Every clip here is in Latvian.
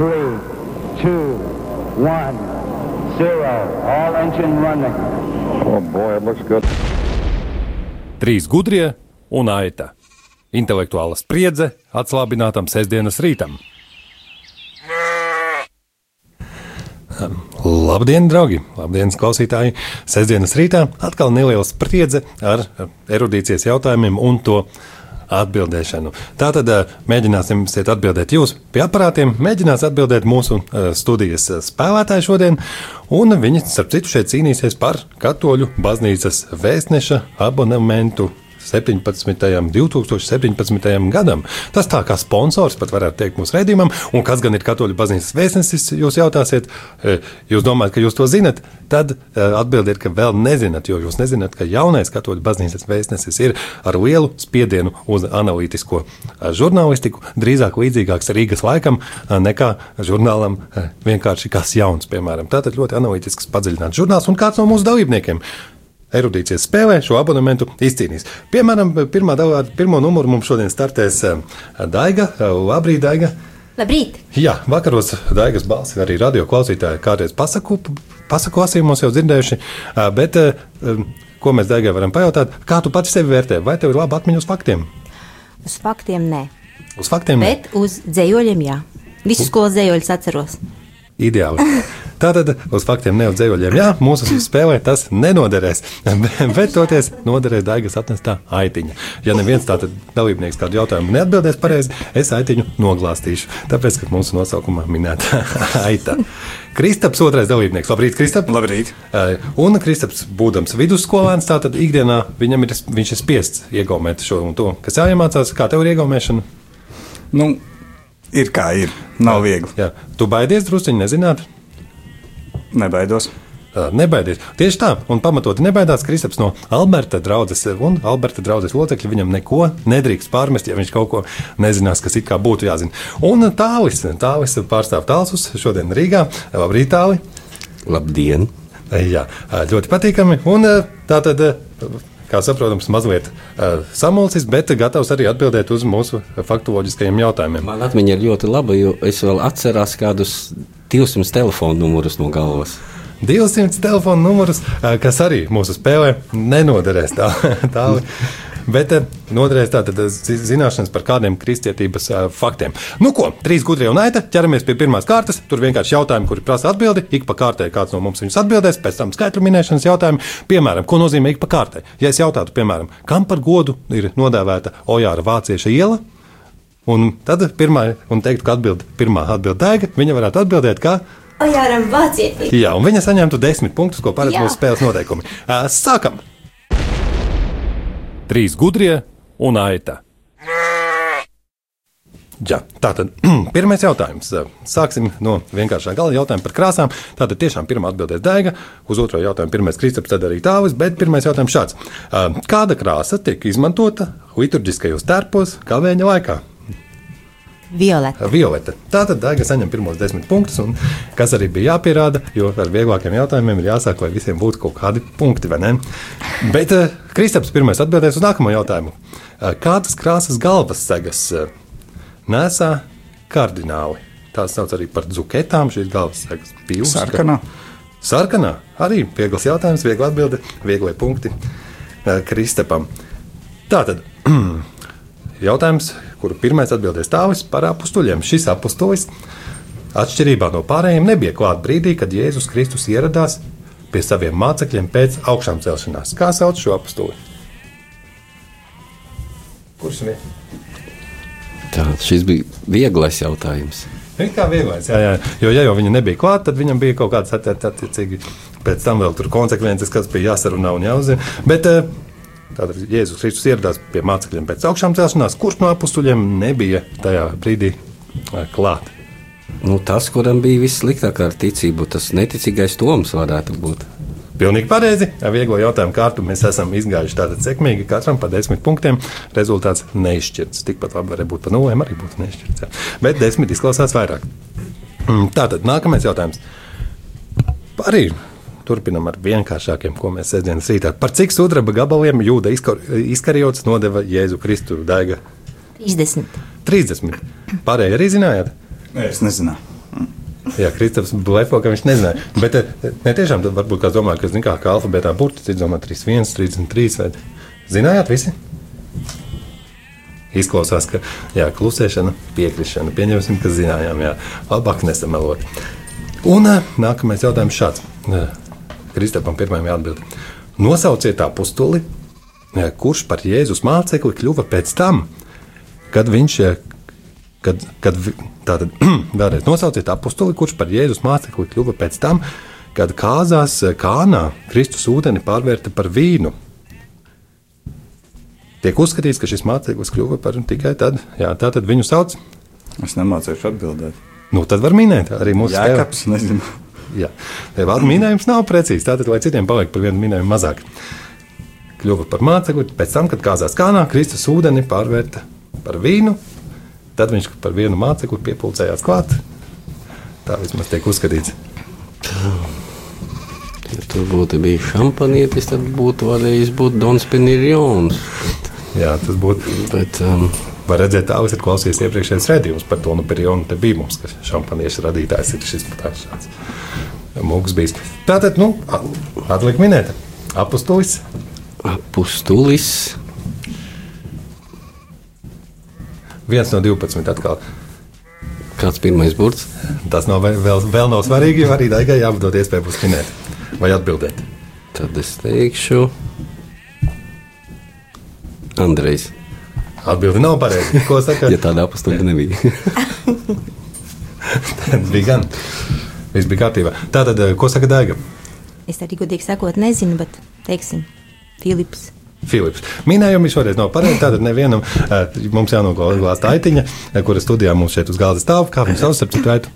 three, two, one, zero. All engine running. Oh boy, it looks good. Trīs gudrie un aita. Intelektuāla spriedze atslābinātam sestdienas rītam. Labdien, draugi! Labdien, klausītāji! Sestdienas rītā atkal neliela spriedze ar erudīcijas jautājumiem un to atbildēšanu. Tātad eh, mēģināsim atbildēt jūs pie aparātiem, mēģinās atbildēt mūsu eh, studijas spēlētāji šodien, un viņi, starp citu, šeit cīnīsies par katoļu baznīcas vēstneša abonementu 17. 2017. gadam. Tas tā kā sponsors, pat varētu teikt, mūsu raidījumam, un kas gan ir katoļu baznīcas vēstnesis, jūs jautāsiet, e, jūs domājat, ka jūs to zinat, tad e, atbildiet, ka vēl nezināt, jo jūs nezināt, ka jaunais katoļu baznīcas vēstnesis ir ar lielu spiedienu uz analītisko e, žurnālistiku, drīzāk līdzīgāks Rīgas laikam nekā žurnālam vienkārši kas jauns, piemēram. Tātad ļoti analītisks, padziļināts žurnāls un kāds no mūsu dalībniekiem erudīcijas spēlē šo abonementu izcīnīs. Piemēram, pirmā pirmo numuru mums šodien startēs eh, Daiga. Labrīt, Daiga! Labrīt! Jā, vakaros Daigas balsi arī radio klausītāji kādreiz pasaku, pasaku lasījumos jau dzirdējuši, eh, bet eh, ko mēs Daigai varam pajautāt, kā tu pati sevi vērtē? Vai tev ir laba atmiņa uz faktiem? Uz faktiem nē. Uz faktiem? Bet uz dzējoļiem jā. Visus skolas dzējoļus atceros. Ideāli. Tātad uz faktiem neuzdzējoļiem. Jā, mūsu spēlē tas nenoderēs. Bet toties noderēs Daigas atnestā aitiņa. Ja neviens tātad dalībnieks kādu jautājumu neatbildēs pareizi, es aitiņu noglāstīšu. Tāpēc, ka mūsu nosaukumā minēta aita. Kristaps, otrais dalībnieks. Labrīt, Kristap. Labrīt. Un Kristaps, būdams vidusskolēns, tātad ikdienā viņam ir, viņš ir spiests iegaumēt šo un to, kas jāiemācās. Kā tev ir iegaumēšana? Nu, ir kā ir. Nav viegli. Jā. Tu baidies druskuļi nezināt? Nebaidos. Nebaidies. Tieši tā, un pamatoti nebaidās Kristaps no Alberta draudzes, un Alberta draudzes locekļi viņam neko nedrīkst pārmest, ja viņš kaut ko nezinās, kas it kā būtu jāzina. Un tālis, tālis pārstāv tālsus šodien Rīgā. Labrīt, tāli! Labdien! Jā, ļoti patīkami. Un tā tad kā saprotams, mazliet uh, samulcis, bet gatavs arī atbildēt uz mūsu faktoloģiskajiem jautājumiem. Man atmiņa ir ļoti laba, jo es vēl atceros kādus 200 telefonu numurus no galvas. 200 telefonu numurus, kas arī mūsu spēlē nenoderēs tā, tālu. Bet noderēs tātad zināšanas par kādiem kristietības uh, faktiem. Nu, ko, trīs gudrie un aita, ķeramies pie pirmās kārtas. Tur vienkārši jautājumi, kuri prasa atbildi. Ik pa kārtai kāds no mums viņus atbildēs, pēc tam skaitļu minēšanas jautājumi. Piemēram, ko nozīmē ik pa kārtai? Ja es jautātu, piemēram, kam par godu ir nodēvēta Ojāra vācieša iela, un tad pirmā, un teiktu, ka atbild, pirmā atbild dēga, viņa varētu atbildēt, ka Ojāram vācietī. Jā, un viņa saņemtu desmit punktus, ko paredz mūsu spēles noteikumi. Sākam! Trīs gudrie un aita. Jā, tātad pirmais jautājums. Sāksim no vienkāršā gala jautājuma par krāsām. Tātad tiešām pirmā atbildēs Daiga, uz otro jautājumu pirmais Kristaps, tad arī tāvis, bet pirmais jautājums šāds. Kāda krāsa tiek izmantota liturģiskajos tērpos kavēņa laikā? Violeta. Violeta. Tātad Daiga saņem pirmos desmit punktus, un kas arī bija jāpierāda, jo ar vieglākiem jautājumiem ir jāsāk, lai visiem būtu kaut kādi punkti, vai ne? Bet uh, Kristaps pirmais atbildēs uz nākamo jautājumu. Uh, kādas krāsas galvas segas uh, nesā kardināli? Tās sauc arī par dzuketām, šīs galvas segas pīles. Sarkanā. Sarkanā. Arī viegls jautājums, viegla atbilde, viegli punkti uh, Kristapam. Tātad. Jautājums, kuru pirmais atbildēs tāvis par apstuļiem. Šis apstulis, atšķirībā no pārējiem, nebija klāts brīdī, kad Jēzus Kristus ieradās pie saviem mācekļiem pēc augšām celšanās. Kā sauc šo apstuli? Kurš ir? Tā, šis bija vieglais jautājums. Ir kā vieglais, jā, jā. Jo, ja jau viņa nebija klāta, tad viņam bija kaut kādas attiecīgi pēc tam vēl tur konsekvences, kas bija jāsarunā un jāuzzina. Bet, uh, Tātad Jēzus Kristus ieradās pie mācekļiem pēc augšām celšanās, kurš no apstuļiem nebija tajā brīdī klāt. Nu, tas, kuram bija vissliktākā ar ticību, tas neticīgais Toms varētu būt. Pilnīgi pareizi. Ar vieglo jautājumu kārtu mēs esam izgājuši tātad sekmīgi, katram pa desmit punktiem. Rezultāts neizšķirts. Tikpat labi varēja būt pa nulēm, arī būtu neizšķirts. Jā. Bet desmit izklausās vairāk. Mm, tātad nākamais jautājums. Arī Turpinam ar vienkāršākiem, ko mēs sestdienas rītā. Par cik sudraba gabaliem jūda izkarjots nodeva Jēzu Kristu daiga? 30. 30. Pārējie arī zinājāt? Nē, es nezināju. Jā, Kristaps blefo, ka viņš nezināja. Bet eh, ne tiešām tad varbūt kāds domā, ka, zin kā, kā alfabētā burti, cits domā 31, 33, vai zinājāt visi? Izklausās, ka jā, klusēšana, piekrišana. Pieņemsim, ka zinājām, jā, labāk nesamelot. Un eh, nākamais jautājums šāds. Kristapam pirmajam jāatbild. Nosauciet apustuli, eh, kurš par Jēzus mācekli kļuva pēc tam, kad viņš, eh, kad, kad tātad vēlreiz nosauciet apustuli, kurš par Jēzus mācekli kļuva pēc tam, kad kāzās eh, kānā Kristus ūdeni pārvērta par vīnu. Tiek uzskatīts, ka šis māceklis kļuva par tikai tad, jā, tā tad viņu sauc. Es nemācīšu atbildēt. Nu, tad var minēt arī mūsu? Nezinu. Jā, vārdu minējums nav precīzs. Tātad, lai citiem paliek par vienu minējumu mazāk. Kļuva par mācekli, pēc tam, kad kāzās kānā, Kristus ūdeni pārvērta par vīnu. Tad viņš par vienu mācekli piepildījās klāt. Tā vismaz tiek uzskatīts. Ja tur būtu bijis šampanietis, tad būtu varējis būt Dons Penirjons. Jā, tas būtu. Bet, um, Var redzēt, tā esat klausījies iepriekšējais redzējums par to, nu, perionu te bija mums, ka šampaniešu radītājs ir šis tāds mūks bijis. Tātad, nu, atliek minēt, apustulis, apustulis, viens no 12 atkal. kāds pirmais burts? Tas nav vēl, vēl, nav svarīgi, jo arī Daigai jābūt iespēja būs minēt vai atbildēt. Tad es teikšu, Andrejs. Atbildi nav pareizi. Ko saka? Ja tāda apustuļa nebija. Tas bija gan. Viss bija kārtībā. Tātad, eh, ko saka Daiga? Es arī godīgi sakot, nezinu, bet teiksim, Filips. Filips. Minējumi šoreiz nav pareizi. Tātad nevienam eh, mums jānoglāst aitiņa, eh, kuras studijā mums šeit uz galda stāv. Kā viņu sauc, ap citu aitu?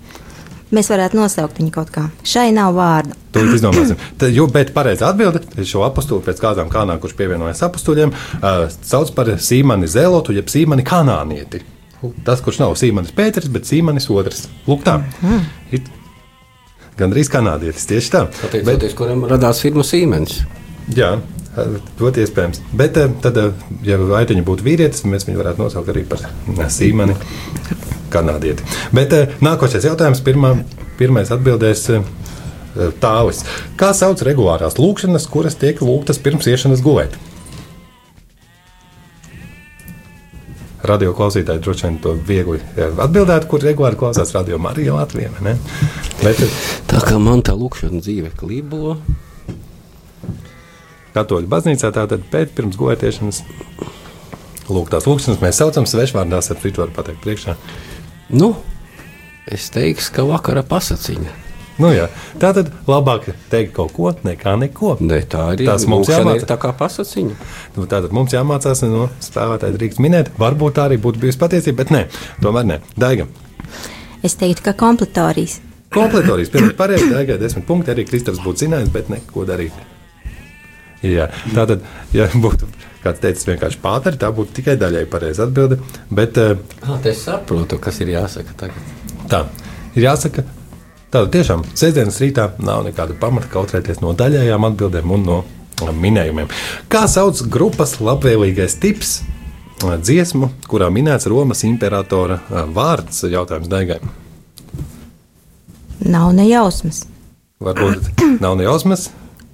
Mēs varētu nosaukt viņu kaut kā. Šai nav vārda. To izdomāsim. Tad, jo, bet pareizi atbildi šo apakstu pēc kādām kanām, kurš pievienojas apakstuļiem, uh, sauc par Sīmani Zelotu, jeb Sīmani Kanānieti. Tas, kurš nav Sīmanis Pēters, bet Sīmanis otrs. Lūk, tā. It, Gan drīz kanādietis, tieši tā. Pateicoties, kuram radās firma Siemens. Jā, ļoti iespējams. Bet tad, ja aitiņa būtu vīrietis, mēs viņu varētu nosaukt arī par Sīmani kanādieti. Bet eh, nākošais jautājums, pirmā, pirmais atbildēs eh, tālis. Kā sauc regulārās lūkšanas, kuras tiek lūgtas pirms iešanas gulēt? Radio klausītāji droši vien to viegli eh, atbildētu, kur regulāri klausās radio Marija Latvijā. Bet eh, Tā kā man tā lūkšana dzīve klibo, katoļu baznīcā tātad pēc pirms gulētiešanas lūk tās lūkšanas mēs saucam svešvārdās, ap citu var pateikt priekšā. Nu, es teikšu, ka vakara pasaciņa. Nu jā, tā tad labāk teikt kaut ko nekā neko. Ne, tā arī Tas mums lūkšana jāmāca. ir tā kā pasaciņa. Nu, tātad mums jāmācās no spēlētāja drīkst minēt. Varbūt tā arī būtu bijusi patiesība, bet nē, tomēr nē. Daiga. Es teiktu, ka kompletorijas. Kompletorijas pilnīgi pareizi, Daigai desmit punkti, arī Kristaps būtu zinājis, bet neko darīt. Jā, tā tad, ja būtu kāds teicis vienkārši pāteri, tā būtu tikai daļai pareiza atbilde. Bet Ah, es saprotu, kas ir jāsaka tagad. tā ir jāsaka, tāda tiešām sestdienas rītā nav nekāda pamata kautrēties no daļējām atbildēm un no minējumiem. Kā sauc grupas labvēlīgais tips? Dziesmu, kurā minēts Romas imperatora vārds, jautājums Daigai. Nav ne jausmas. Varbūt nav ne jausmas,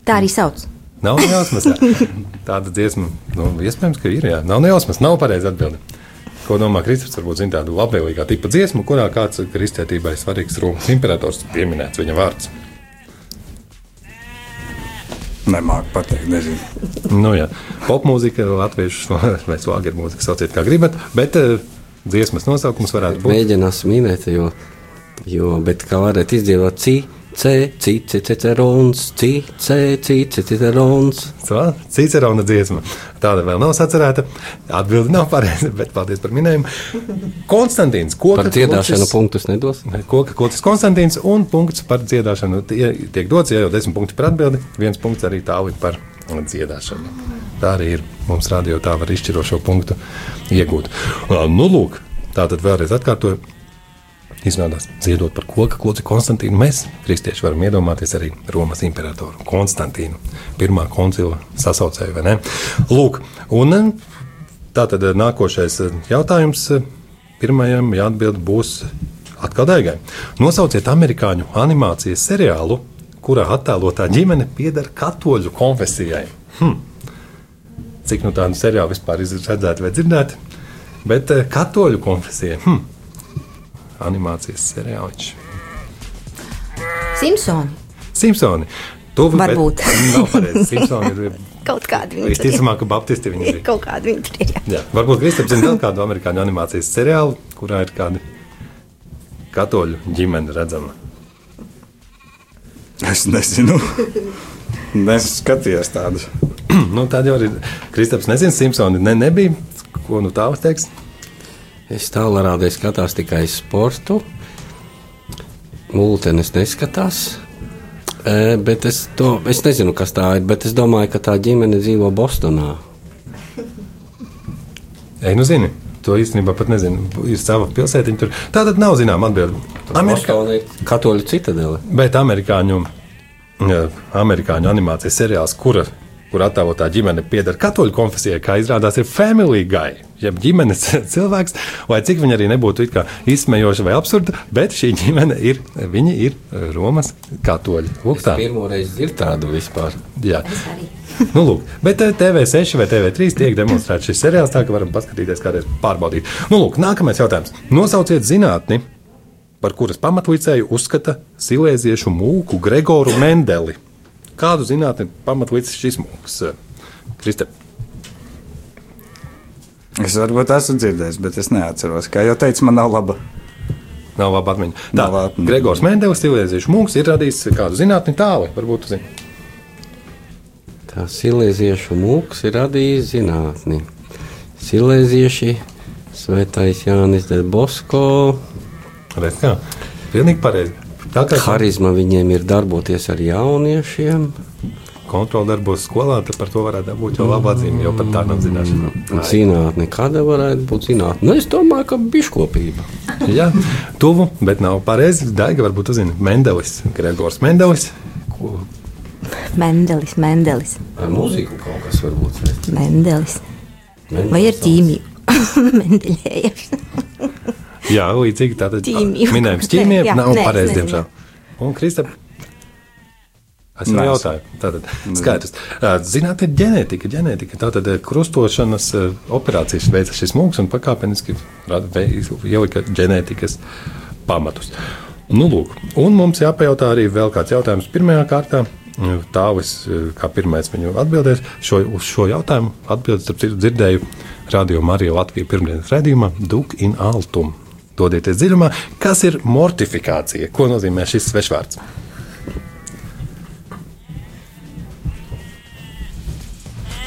Tā arī sauc. Nav ne jausmas. jā. Tāda dziesma, nu, iespējams, ka ir. Jā. Nav ne jausmas, nav pareizi atbildi. Ko domā Kristus? Varbūt zina tādu labvēlīgā tipa dziesmu, kurā kāds kristietībai svarīgs Romas imperators pieminēts viņa vārds. Nemāku pateikt, nezinu. Nu, jā, popmūzika, latviešu vai svāgeru mūzika, sauciet kā gribat, bet uh, dziesmas nosaukums varētu būt. Mēģinās minēt, jo, jo bet kā varētu izdziedāt ci, c, ci, ci, cicerons, cicerons. Cicerona dziesma. Tāda vēl nav sacerēta. Atbildi nav pareiza, bet paldies par minējumu. Konstantīns, ko Par dziedāšanu punktus nedos. Koka Kotis Konstantīns un punkts par dziedāšanu tie, tiek dots, ja jau desmit punkti par atbildi, viens punkts arī tālāk par dziedāšanu. Tā arī ir. Mums radio tā var izšķirošo punktu iegūt. Nu, lūk, tā tad vēlreiz atkārtoju. Izrādās, dziedot par koka kloci Konstantīnu, mēs, kristieši, varam iedomāties arī Romas imperatoru Konstantīnu, pirmā koncila sasaucēju, vai ne? Lūk, un tā tad nākošais jautājums pirmajam jāatbild būs Atkal daigai. Nosauciet amerikāņu animācijas seriālu, kurā attēlotā ģimene pieder katoļu konfesijai. Hm. Cik nu tādu seriālu vispār ir redzēti vai dzirdēti? Bet eh, katoļu konfesija. Hm. Animācijas seriāls. Simpsoni. Simpsoni. Bet Varbūt. Nav pareizi. Simpsoni ir Kaut tur ir. visticamāk, ka baptisti viņi ir. Kaut kādi viņi tur ir. jā. Jā, varbūt Kristaps zina vēl kādu amerikāņu animācijas seriālu, kurā ir kāda katoļu ģimene redzama. Es nezinu. Neskatījos tādu. nu, tāda jau ir. Kristaps nezina, Simpsoni ne, nebija. Ko nu tālāk teiks? Es tālāk skatos tikai sportu. Mūtenes neskatās. E, bet es, to, es nezinu, kas tā ir. Bet es domāju, ka tā ģimene dzīvo Bostonā. Ei, nu zini. To īstenībā pat nezinu. Ir sava pilsētiņa tur. Tā tad nav zināma atbilde. Amerikā, katoļu citadele. bet amerikāņu, jā, amerikāņu animācijas seriāls, kura, kur attēlotā ģimene pieder katoļu konfesijai, kā izrādās, ir Family Guy. Jeb ģimenes cilvēks, vai cik viņa arī nebūtu it kā izsmejoša vai absurda, bet šī ģimene ir, viņi ir Romas katoļi. Lūk, tā. Pirmo reizi ir tādu vispār. Jā. nu, lūk, bet eh, TV6 vai TV3 tiek demonstrēts šis seriāls, tā ka varam paskatīties, kādreiz pārbaudīt. Nu, lūk, nākamais jautājums. Nosauciet zinātni, par kuras pamatlicēju uzskata silēziešu mūku Gregoru Mendeli. Kādu zinātni pamatlicis šis mūks? Kristē, Es varbūt esmu dzirdējis, bet es neatceros. Kā jau teicu, man nav laba. nav laba atmiņa. Tā, Nav atmiņa. Gregors Mendelis, silēziešu mūks, ir radījis kādu zinātni tālu, varbūt zini. Tā silēziešu mūks ir radījis zinātni. Silēzieši, Svētais Jānis Del Bosko, Redz, kā? Pilnīgi pareizi. Tā kā harizma viņiem ir darboties ar jauniešiem. kontrola darbos skolā, tad par to varētu būt jau laba atzīme, jo pat tā nav zināšana. Zinātne, kāda varētu būt zinātne? Nu, es domāju, ka biškopība. Jā, tuvu, bet nav pareizi. Daiga varbūt uzzina Mendelis, Gregors Mendelis. Ko, Mendelis, Mendelis, Ar mūziku kaut kas var būt. saistīts. Mendelis. Vai ar ķīmiju? Mendeļējams. Jā, līdzīgi tātad Ķīmija. minējums Nē, ķīmija jā, nav pareizi, diemžēl. Un Kristap, es jau jautāju, tātad skaidrs. Ā, Zināt, ir ģenētika, ģenētika. Tātad krustošanas operācijas veica šis mūks un pakāpeniski ielika ģenētikas pamatus. Nu, lūk, un mums jāpajautā arī vēl kāds jautājums pirmajā kārtā. Tāvis, kā pirmais viņu atbildēs, šo, uz šo jautājumu atbildēs, starp citu, dzirdēju Radio Marija Latvijas pirmdienas redzījumā Duk in Altum. Dodieties dziļumā, kas ir mortifikācija? Ko nozīmē šis svešvārds?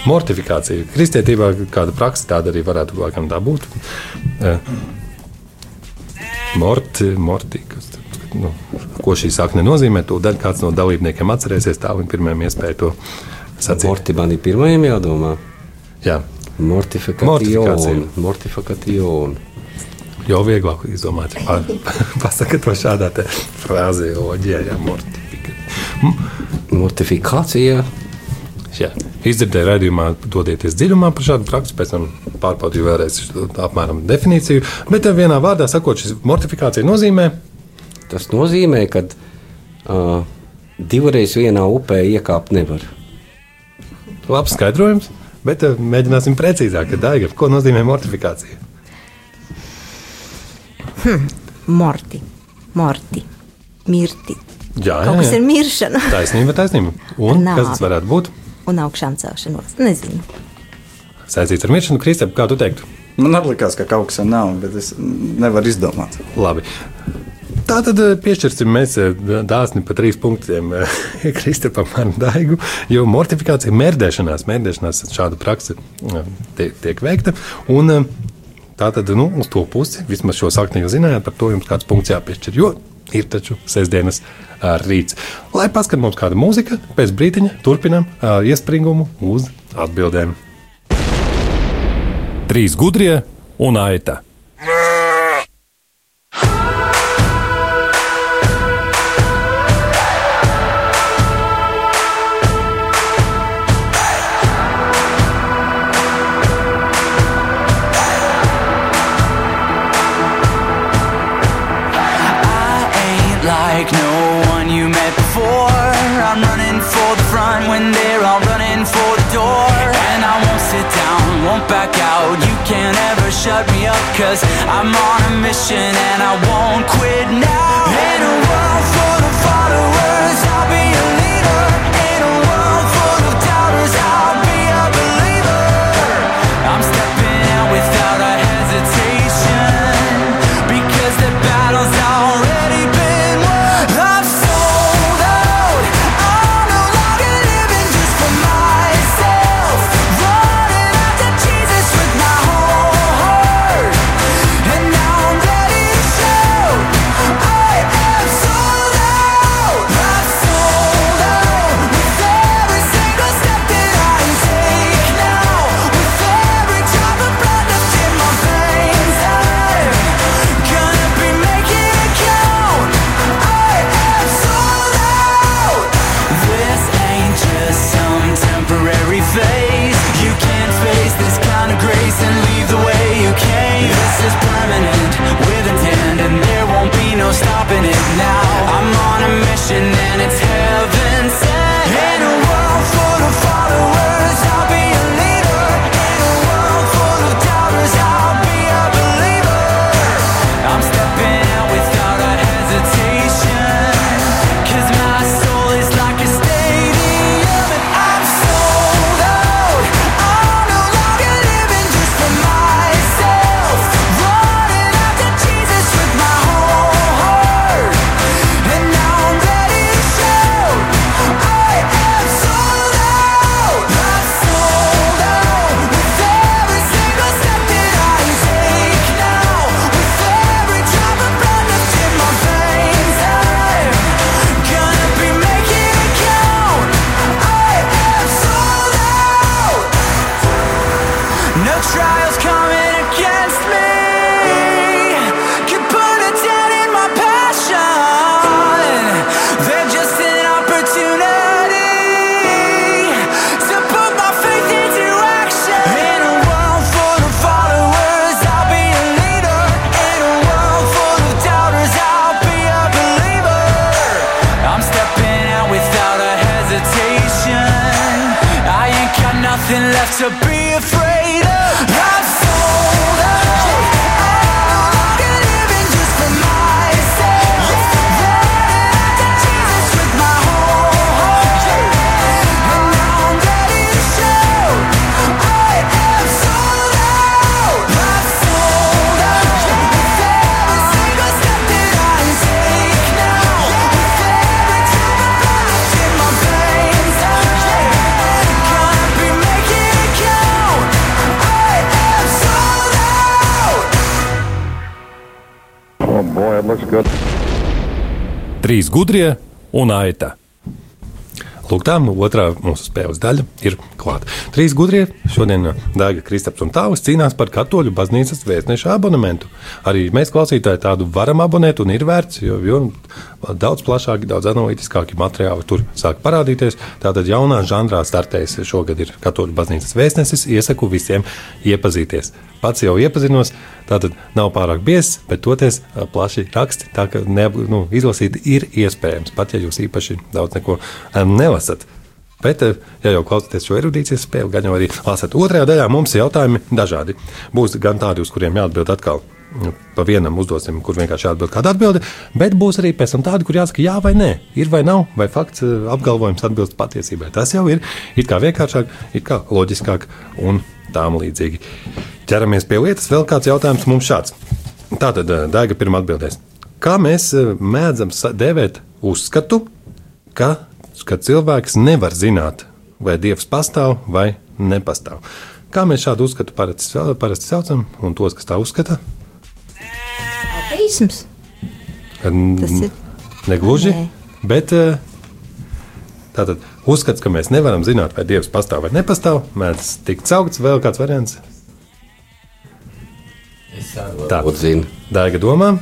Mortifikācija. Kristietībā kāda praksa tāda arī varētu laikam tā būt. Eh, Morti, morti, kas, nu, ko šī sakne nozīmē, to daļu kāds no dalībniekiem atcerēsies. Tā viņa pirmajam iespēja to sacīt. Mortibāni pirmajam jādomā. Jā, Mortifikācija. Mortifikācija. Jau vieglāk izdomāt. Pa- Pasaka to šādā frāzē, oģijā, jā, mortifikācija. Jā, izdzirdēju raidījumā, dodieties dziļumā par šādu praksi, pēc tam pārbaudīju vēlreiz apmēram definīciju. Bet vienā vārdā sakot, šis mortifikācija nozīmē, Tas nozīmē, ka uh, divreiz vienā upē iekāpt nevar. labs skaidrojums, bet eh, mēģināsim precīzāk, kad daiga, ko nozīmē mortifikācija. Morti, morti, mirti. Jā, Kaut jā, kas jā. ir miršana Taisnība, taisnība. Un Nā. kas tas varētu būt? un augšām celšanos. Nezinu. Saistīts ar miršanu, Kristap, kā tu teiktu? Man liekas, ka kaut kas ir nav, bet es nevaru izdomāt. Labi. Tā tad eh, piešķirsim mēs eh, dāsni pa trīs punktiem eh, Kristapam ar Daigu, jo mortifikācija, mērdēšanās, mērdēšanās šāda praksa tiek, tiek veikta. Un tā tad, nu, uz to pusi, vismaz šo sakni jūs zinājāt, par to jums kāds punkts jāpiešķir, jo ir taču sestdienas rīts. Lai paskat mums kāda mūzika, pēc brītiņa turpinam ā, iespringumu uz atbildēm. Trīs gudrie un aita. Shut me up, cause I'm on a mission and I won't quit now. Trīs gudrie un aita. Lūk, tā otrā mūsu spēles daļa ir klāta. Trīs gudrie šodien Dārga Kristaps un Tāvis cīnās par katoļu baznīcas vēstneša abonementu. Arī mēs klausītāji tādu varam abonēt un ir vērts, jo, jo daudz plašāki, daudz analītiskāki materiāli tur sāk parādīties. Tātad jaunā žanrā startējis šogad ir katoļu baznīcas vēstnesis. Iesaku visiem iepazīties. Pats jau iepazinos, tātad nav pārāk biezs, bet toties plaši raksti, tā ka ne, nu, izlasīt ir iespējams, pat ja jūs īpaši daudz neko nelasat. Bet, ja jau klausāties šo erudīcijas spēli, gan jau arī lasat otrajā daļā, mums jautājumi dažādi. Būs gan tādi, uz kuriem jāatbild atkal. nu, Pa vienam uzdosim, kur vienkārši jāatbild kāda atbilde, bet būs arī pēc tam tādi, kur jāsaka, jā vai nē, ir vai nav, vai fakts apgalvojums atbilst patiesībai. Tas jau ir it kā vienkāršāk, it kā loģiskāk un tām līdzīgi. Ķeramies pie lietas. Vēl kāds jautājums mums šāds. Tātad, eh, Daiga, pirmā atbildēs. Kā mēs eh, mēdzam dēvēt uzskatu, ka, ka cilvēks nevar zināt, vai Dievs pastāv vai nepastāv? Kā mēs šādu uzskatu parasti, parasti saucam, un tos, kas tā uzskata, Ateisms. Negluži. Nē. Bet eh, tātad uzskats, ka mēs nevaram zināt, vai Dievs pastāv vai nepastāv, mēdz tikt saukts vēl kāds variants. Tā Varbūt zina. Dārga domā.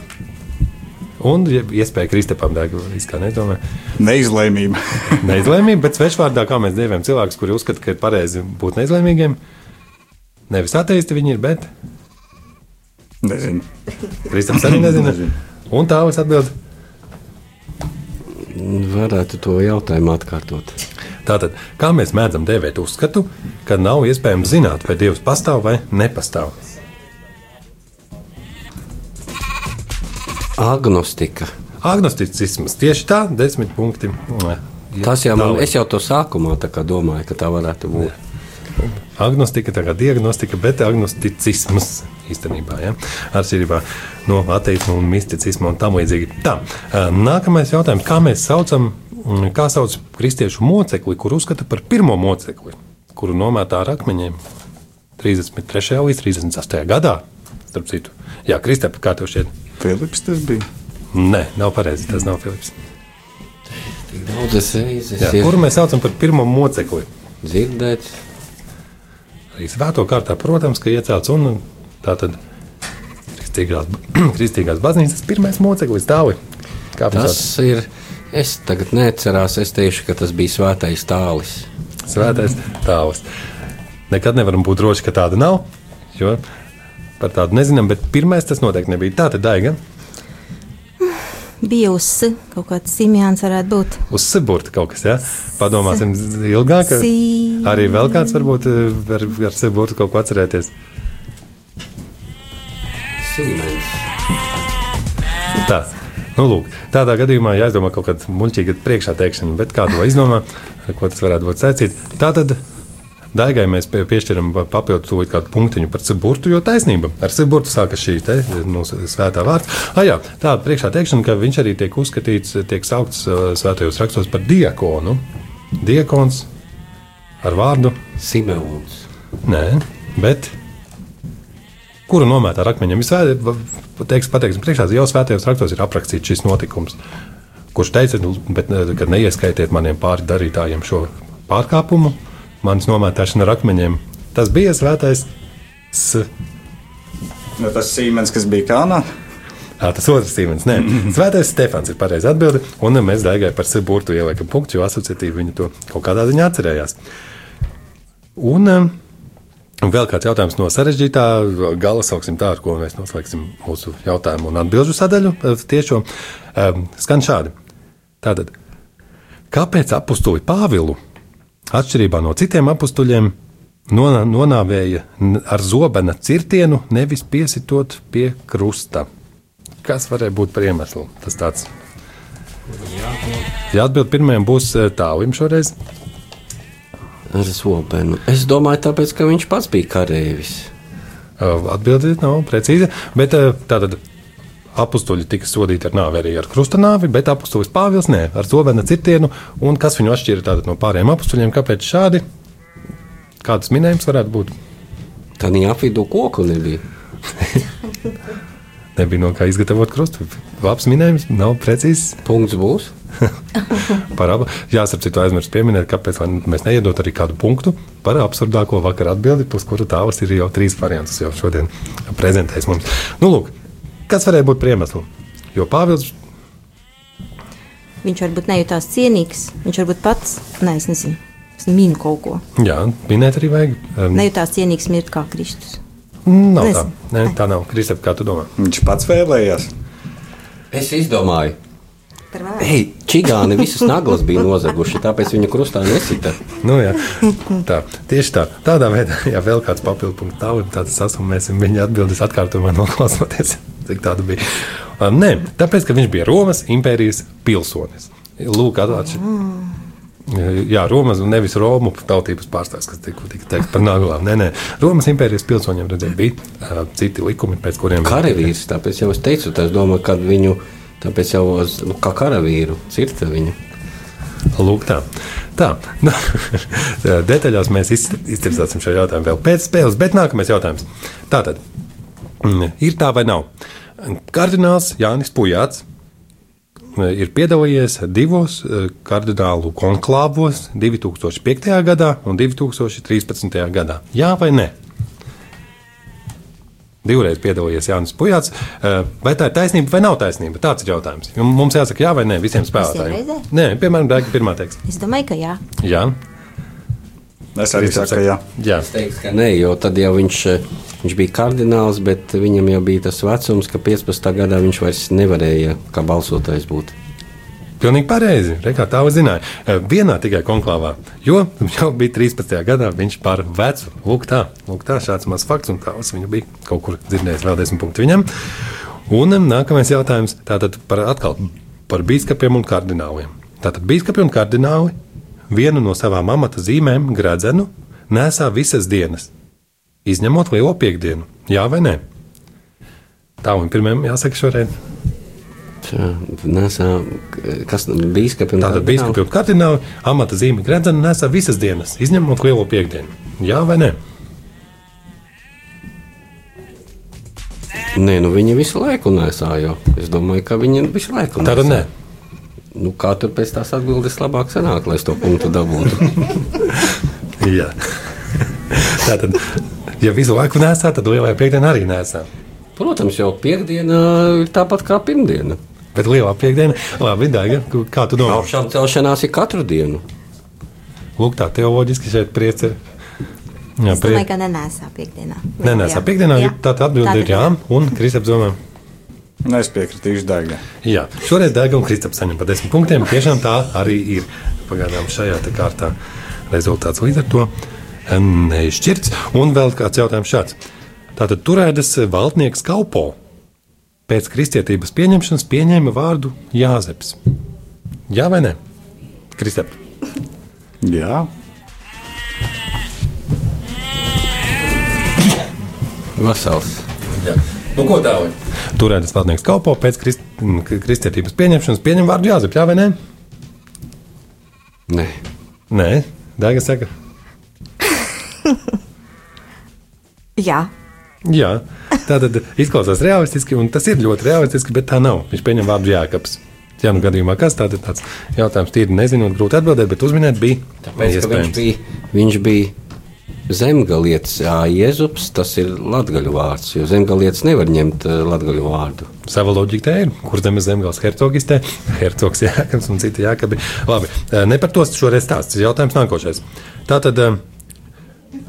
Un ja iespēja Kristapam izskā nedomā. Neizlēmība. Neizlēmība, bet svešvārdā, kā mēs dēvējam cilvēkus, kuri uzskata, ka ir pareizi būt neizlēmīgiem. Nevis ateisti viņi ir, bet Nezinu. Kristaps arī nezina. Nezinu. Un tā viņš atbild. Varētu to jautājumu atkārtot. Tātad, kā mēs mēdzam dēvēt uzskatu, ka nav iespējams zināt, vai Dievs pastāv vai nepastāv? Agnostika. Agnosticisms tieši tā, desmit punkti. Tas jau man, es jau to sākumā domāju, ka tā varētu būt. Agnostika, tā kā diagnostika, bet agnosticisms īstenībā, ja? atšķirībā no ateisma un misticisma un tam līdzīgi. Tā, nākamais jautājums, kā mēs saucam, mm, kā sauc kristiešu mocekli, kur uzskata par pirmo mocekli, kuru nomētā ar akmeņiem 33. līdz 38. gadā, starp citu. Jā, Kristēpa, kā tev šķiet? Filips tas bija. Nē, nav pareizi, tas nav Filips. Jā, kuru mēs saucam par pirmo mocekli? dzirdēts. Arī svēto kārtā, protams, ka iecelts un tā tad kristīgās, kristīgās baznīcas pirmais moceklis. Kā Tas tas ir. Es tagad neatceros, es teikšu, ka tas bija svētais tālis. svētais tāvs. Nekad nevaram būt droši, ka tāda nav, jo par tādu nezinām, bet pirmais tas noteikti nebija. Tā tad daiga Bija uz S, kaut kāds simjāns varētu būt. uz Siburta kaut kas, ja? Padomāsim ilgāk. Si- Arī vēl kāds varbūt eh, var ar Siburtu kaut ko atcerēties. Sīmenis. Tā. Nu, lūk, tādā gadījumā jāizdomā kaut kāda muļķīga priekšā teikšana, bet kādu to izdomā, ar ko tas varētu būt saistīts. Tā tad Daigai mēs pie- piešķiram papildu kādu punktiņu par Ciburtu, jo taisnība ar Ciburtu sākas šī te, mūsu svētā vārds. Ah, jā, tā priekšā teikšana, ka viņš arī tiek uzskatīts, tiek saukts uh, svētajos rakstos par diakonu. Diakons ar vārdu Simeons. Nē, bet kuru nomētā ar akmeņiem? Pateiks, pateiksim, priekšā jau svētajos rakstos ir aprakstīts šis notikums. Kurš teica, nu, bet, ne- ka neieskaitiet maniem pāri darītājiem šo pārkāpumu, manis nomētāšana ar akmeņiem. Tas bija svētais. S. Nu, tas Sīmens, kas bija Kānā. À, tas otrs Stīvens. Nē, Svētais Stefans ir pareizi atbildi. Un mēs daigai par Siburtu ieliekam punktu, jo asociatīvi viņa to kaut kādā ziņā atcerējās. Un um, vēl kāds jautājums no sarežģītā gala, sauksim tā, ar ko mēs noslēgsim mūsu jautājumu un atbildžu sadaļu. eh, Tiešo um, skan šādi. Tātad, kāpēc apustuli Pāvilu, atšķirībā no citiem apustuļiem, nonā- nonāvēja ar zobena cirtienu, nevis piesitot pie krusta? Kas varēja būt par iemeslu? Tas tāds. Ja atbild pirmajam būs eh, tālim šoreiz, Ar zobenu. Es domāju, tāpēc, ka viņš pats bija kareivis. Atbilde nav precīza. Bet eh, tātad apstuļi tika sodīti ar nāvi arī ar krusta nāvi, bet apstuļs Pāvils nē, ar zobena cirtienu. Un kas viņu atšķīra no pārējiem apstuļiem? Kāpēc šādi? Kāds minējums varētu būt? Tad viņa apvidū koku nebija. Nebija no kā izgatavot krustu. Labs minējums, nav precīzs. Punkts būs. Par abu. Jā, starp citu, aizmirsu pieminēt, kāpēc mēs neiedot arī kādu punktu par absurdāko vakar atbildi, uz kuru tālāk ir jau trīs variantus, jau šodien prezentējis mums. Nu, lūk, kas varēja būt par iemeslu? Jo Pāvils Viņš varbūt nejūtās cienīgs. Viņš varbūt pats, nē, es nezinu, es minu kaut ko. Jā, minēt arī vajag. Um, Nejūtās cienīgs mirt kā Kristus. nav tā. nezinu. Nē, tā nav. Kristap, kā tu domā? Viņš pats vēlējās. Es izdomāju. Par vēlu. Ei, čigāni visas naglas bija nozaguši, tāpēc viņa krustā nesita. Nu, jā, tā, tieši tā. Tādā veidā, ja vēl kāds papildu punkts tālāk, tad sasumēsim viņa atbildes atkārtojumā noklausoties, cik tāda bija. Um, nē, tāpēc, ka viņš bija Romas impērijas pilsonis. Lūk, atklāts. Jā, Romas un nevis Romu tautības pārstāvs, kas tika, tika teikt par naglām. Nē, nē, Romas impērijas pilsoņiem redzēja, bija uh, citi likumi, pēc kuriem Karavīrs, tāpēc jau es teicu, tā es domāju, kad viņu, tāpēc jau uz- nu, kā karavīru cirta viņu. Lūk, tā. tā. Nu, detaļās mēs iz- iztirzāsim šo jautājumu vēl pēc spēles, bet nākamais jautājums. Tātad, mm, ir tā vai nav? Kardināls Jānis Pujāts eh, ir piedalījies divos eh, kardinālu konklāvos 2005. gadā un 2013. gadā. Jā vai nē? Divreiz piedalījies Jānis Pujāts. Eh, Vai tā ir taisnība vai nav taisnība? Tāds ir jautājums. Mums jāsaka jā vai nē visiem spēlētājiem. Nē, piemēram, Dēļa pirmā teiks. Es domāju, ka jā. Jā, Es arī saku, ka jā. jā. Es teiktu, ka nē, jo tad jau viņš, eh, viņš bija kardināls, bet viņam jau bija tas vecums, ka 15. gadā viņš vairs nevarēja kā balsotājs būt. Pilnīgi pareizi. Rekā tā jūs zināja. Eh, Vienā tikai konklāvā, jo jau bija 13. gadā viņš par vecu. Lūk, tā, lūk tā šāds mazs fakts, un tā viņu bija kaut kur dzirdējis vēl desmit punktu viņam. Un nākamais jautājums tātad par, atkal, par biskupiem un kardināliem. Tātad biskupi un kardināli vienu no savām amata zīmēm, gradzenu, nesā visas dienas, izņemot lielo piekdienu. Jā vai nē? Tā un pirmajam jāsaka šoreiz. Nesā, kas biskupi un Tātad biskupi un kardināli amata zīme gradzenu nesā visas dienas, izņemot lielo piekdienu. Jā vai nē? Nē, nu viņi visu laiku nesā jau. Es domāju, ka viņi visu laiku Tātad nē. Nu, kā tur pēc tās atbildes labāk sanāk, lai es to punktu dabūtu? Jā. Tātad, ja visu laiku nesā, tad lielajā piekdienā arī nesā. Protams, jau piekdiena ir tāpat kā pirmdiena. Bet lielā piekdiena, labi, Daiga, kā tu domā? Augšām celšanās ir katru dienu. Lūk, tā teoloģiski šeit priec ir. Jā, Es domāju, ka nenēsā piekdienā. Nē, nē, Jā. piekdienā Jā. tā atbilde ir jā, un Kristaps domā. Es piekritīšu Daigai. Jā, šoreiz Daiga un Kristaps saņem pa desmit punktiem. Tiešām tā arī ir pagaidām šajā kārtā rezultāts līdz ar to neizšķirts. Un vēl kāds jautājums šāds. Tātad turēdas valdnieks Kaupo pēc kristietības pieņemšanas pieņēma vārdu Jāzeps. Jā vai nē? Kristap. Jā, Vesels. Jā. Nu, ko dāvā? Turētas valdnieks Kaupo pēc krist, kristietības pieņemšanas pieņem vārdu Jāzeps. Jā vai nē? Nē, Nē, Daiga saka. Jā. Jā, tā tad izklausās realistiski, un tas ir ļoti realistiski, bet tā nav. Viņš pieņem vārdu Jēkabs. Jā, nu gadījumā kas tāds ir tāds jautājums, tīri nezinot, grūti atbildēt, bet uzminēt bija tāpēc, ka viņš bija, viņš bija zemgalietis, Jēzus, tas ir latgaļu vārds, jo zemgalietis nevar ņemt eh, latgaļu vārdu. Sava loģika te ir, kur zemes zemgals hercogistē, hercogs Jēkabs un citi Jēkabi. Labi, eh, ne par to šoreiz stāsts, jautājums nākošais. Tātad eh,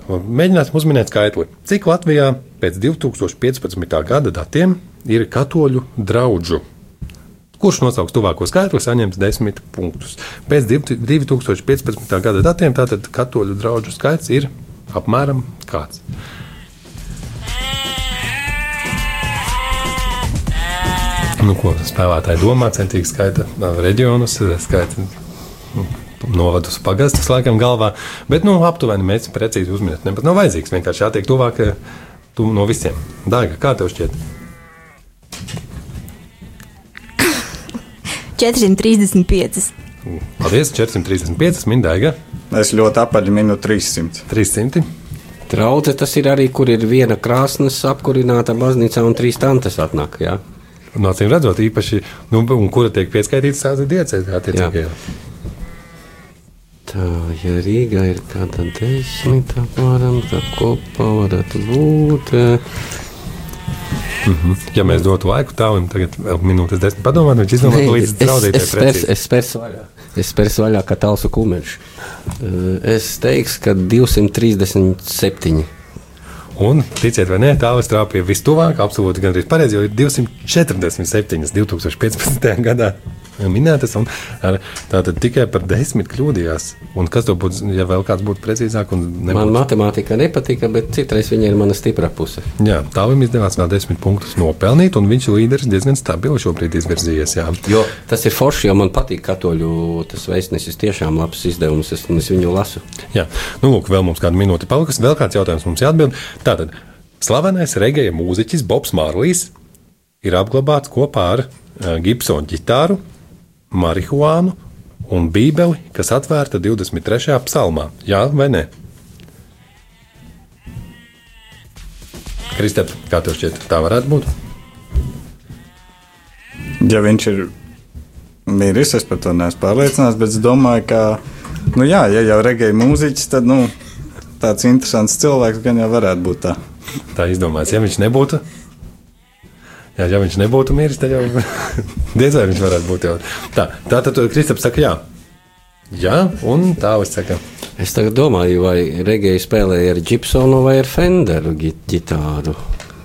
mēģināsim uzminēt skaitli. Cik Latvijā pēc 2015. gada datiem ir katoļu draugu? Kurš nosauks tuvāko skaitli, saņems 10 punktus. Pēc div- 2015. gada datiem tātad katoļu draugu skaits ir apmēram kāds. Nu, ko spēlētāji domā, centīgi skaita ā, reģionus, skaita nu, novadus, pagastus, laikam, galvā. Bet, nu, aptuveni mēs precīzi uzminēt. Nemaz nav vajadzīgs. Vienkārši jātiek tuvāk ā, tu, no visiem. Dārga, kā tev šķiet? 435. Paldies, 435, mindaiga, es ļoti apaļi minu 300. 300. Trauce tas ir arī, kur ir viena krāsnes apkurināta baznīcā un trīs tantes atnāk. Jā. No acīm redzot, īpaši, nu, un kura tiek pieskaitīta tāda diecēta. Tā, ja Rīgā ir kāda desmit apmēram, tad kopā varētu būt. eh, Ja mēs dotu laiku tālim, tagad vēl minūtes desmit padomāt, viņš izdomā Nē, līdz es, draudītai es, spers, es spērsu vaļā. Es spērsu vaļā kā tālsu kumeļš. Eh, Es teikšu, ka 237. Un, ticiet vai nē, tā strāva pie vistuvāk, absolūti gandrīz pareizi, jo ir 247. 2015. gadā minētas, ar- tātad tikai par desmit kļūdījās. Un kas to būtu, ja vēl kāds būtu precīzāk, Man nebūtu matemātika nepatika, bet citreiz viņa ir mana stiprā puse. Jā, tālim izdevās vēl desmit punktus nopelnīt, un viņš līderis diezgan stabili šobrīd izvirzījies. Jā. Jo tas ir forši, jo man patīk katoļu tas vēstnesis. Tiešām labs izdevums, es, un es viņu lasu. Jā, nu, lūk, vēl mums kāda minūte palikusi. Vēl kāds jautājums mums jāatbild. Tātad, slavenais regēja mūziķis Bobs Mārlīs ir apglabāts kopā ar uh, Gibsona ģitāru, marihuānu un bībeli, kas atvērta 23. psalmā. Jā vai nē? Kristap, kā tev šķiet, tā varētu būt? Ja viņš ir miris, es par to neesmu pārliecināts, bet es domāju, ka, nu jā, ja jau regēja mūziķis, tad, nu, tāds interesants cilvēks gan jau varētu būt tā. Tā izdomāts, ja viņš nebūtu. Jā, ja viņš nebūtu miris, tad jau diez vai viņš varētu būt. Jau. Tā, tā tad Kristaps saka, jā. Jā, un tā es saku. Es tagad domāju, vai Regēja spēlēja ar Gibsonu vai ar Fenderu ģitāru.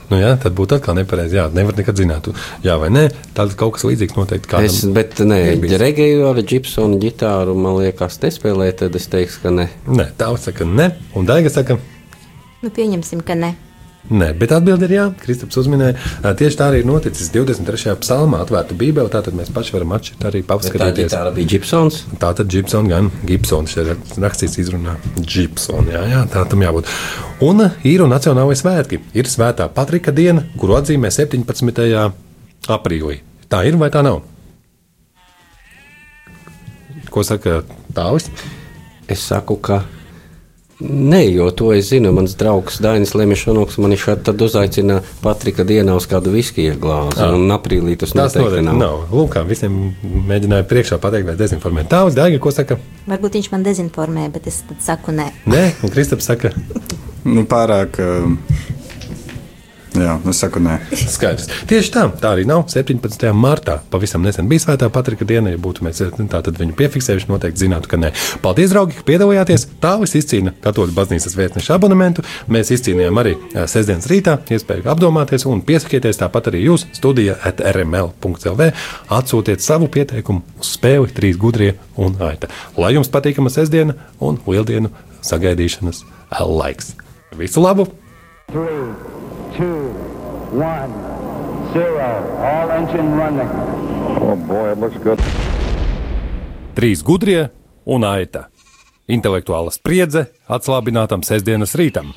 Nu, jā, tad būtu atkal nepareizi. Jā, nevar nekad zināt, jā vai nē. Tad kaut kas līdzīgs noteikti kādam. Es, bet, nē, Regēju ar Gibsonu ģitāru, man liekas, nespēlēja, tad es teikšu, ka ne. Nē, tā saka, nē, un Daiga saka, Nu, pieņemsim, ka ne. Nē, bet atbildi ir jā. Kristaps uzminēja, tieši tā arī ir noticis 23. psalmā, atvērta Bībele. Tātad mēs paši varam atšķirt arī Bet Tā paskatīties. ģitāra bija Gibsons. Tā tad Gibson, gan Gibsons. Šeit rakstīts izrunā Gibson. Jā, jā, tā tam jābūt. Un un nacionālai svētki. Ir svētā Patrika diena, kuru atzīmē 17. aprīlī. Tā ir vai tā nav? Ko saka Tāvis? Es saku, ka nē, jo to es zinu. Mans draugs Dainis Lemešanoks man šādi tad uzaicina Patrika dienā uz kādu viskiju glāzi. Ah. Un aprīlī tas Tas noteikti nav. nav. Lūk, kā visiem mēģināja priekšā pateikt, vai dezinformēt. Tāvis, Daiga, ko saka? Varbūt viņš man dezinformē, bet es tad saku nē. Nē, un Kristaps saka, Nu, pārāk. um, Jā, es saku, nē. Skaidrs. Tieši tā, tā arī nav. 17. martā pavisam nesen bija Svētā Patrika diena. Ja būtu mēs tā, tad viņu piefiksējuši, noteikti zinātu, ka nē. Paldies, draugi, ka piedalījāties. Tālis izcīna Katoļu baznīcas vietneša abonementu. Mēs izcīnījām arī sestdienas rītā iespēju apdomāties un piesakieties tāpat arī jūs studija at rml.lv. Atsūtiet savu pieteikumu uz spēli trīs gudrie un aita. Lai jums patīkama sestdiena un lieldienu sagaidīšanas laiks. Visu labu! Three, two, one, zero. All engine running. Oh boy, it looks good. Trīs gudrie un aita. Intelektuāla spriedze atslābinātam sestdienas rītam.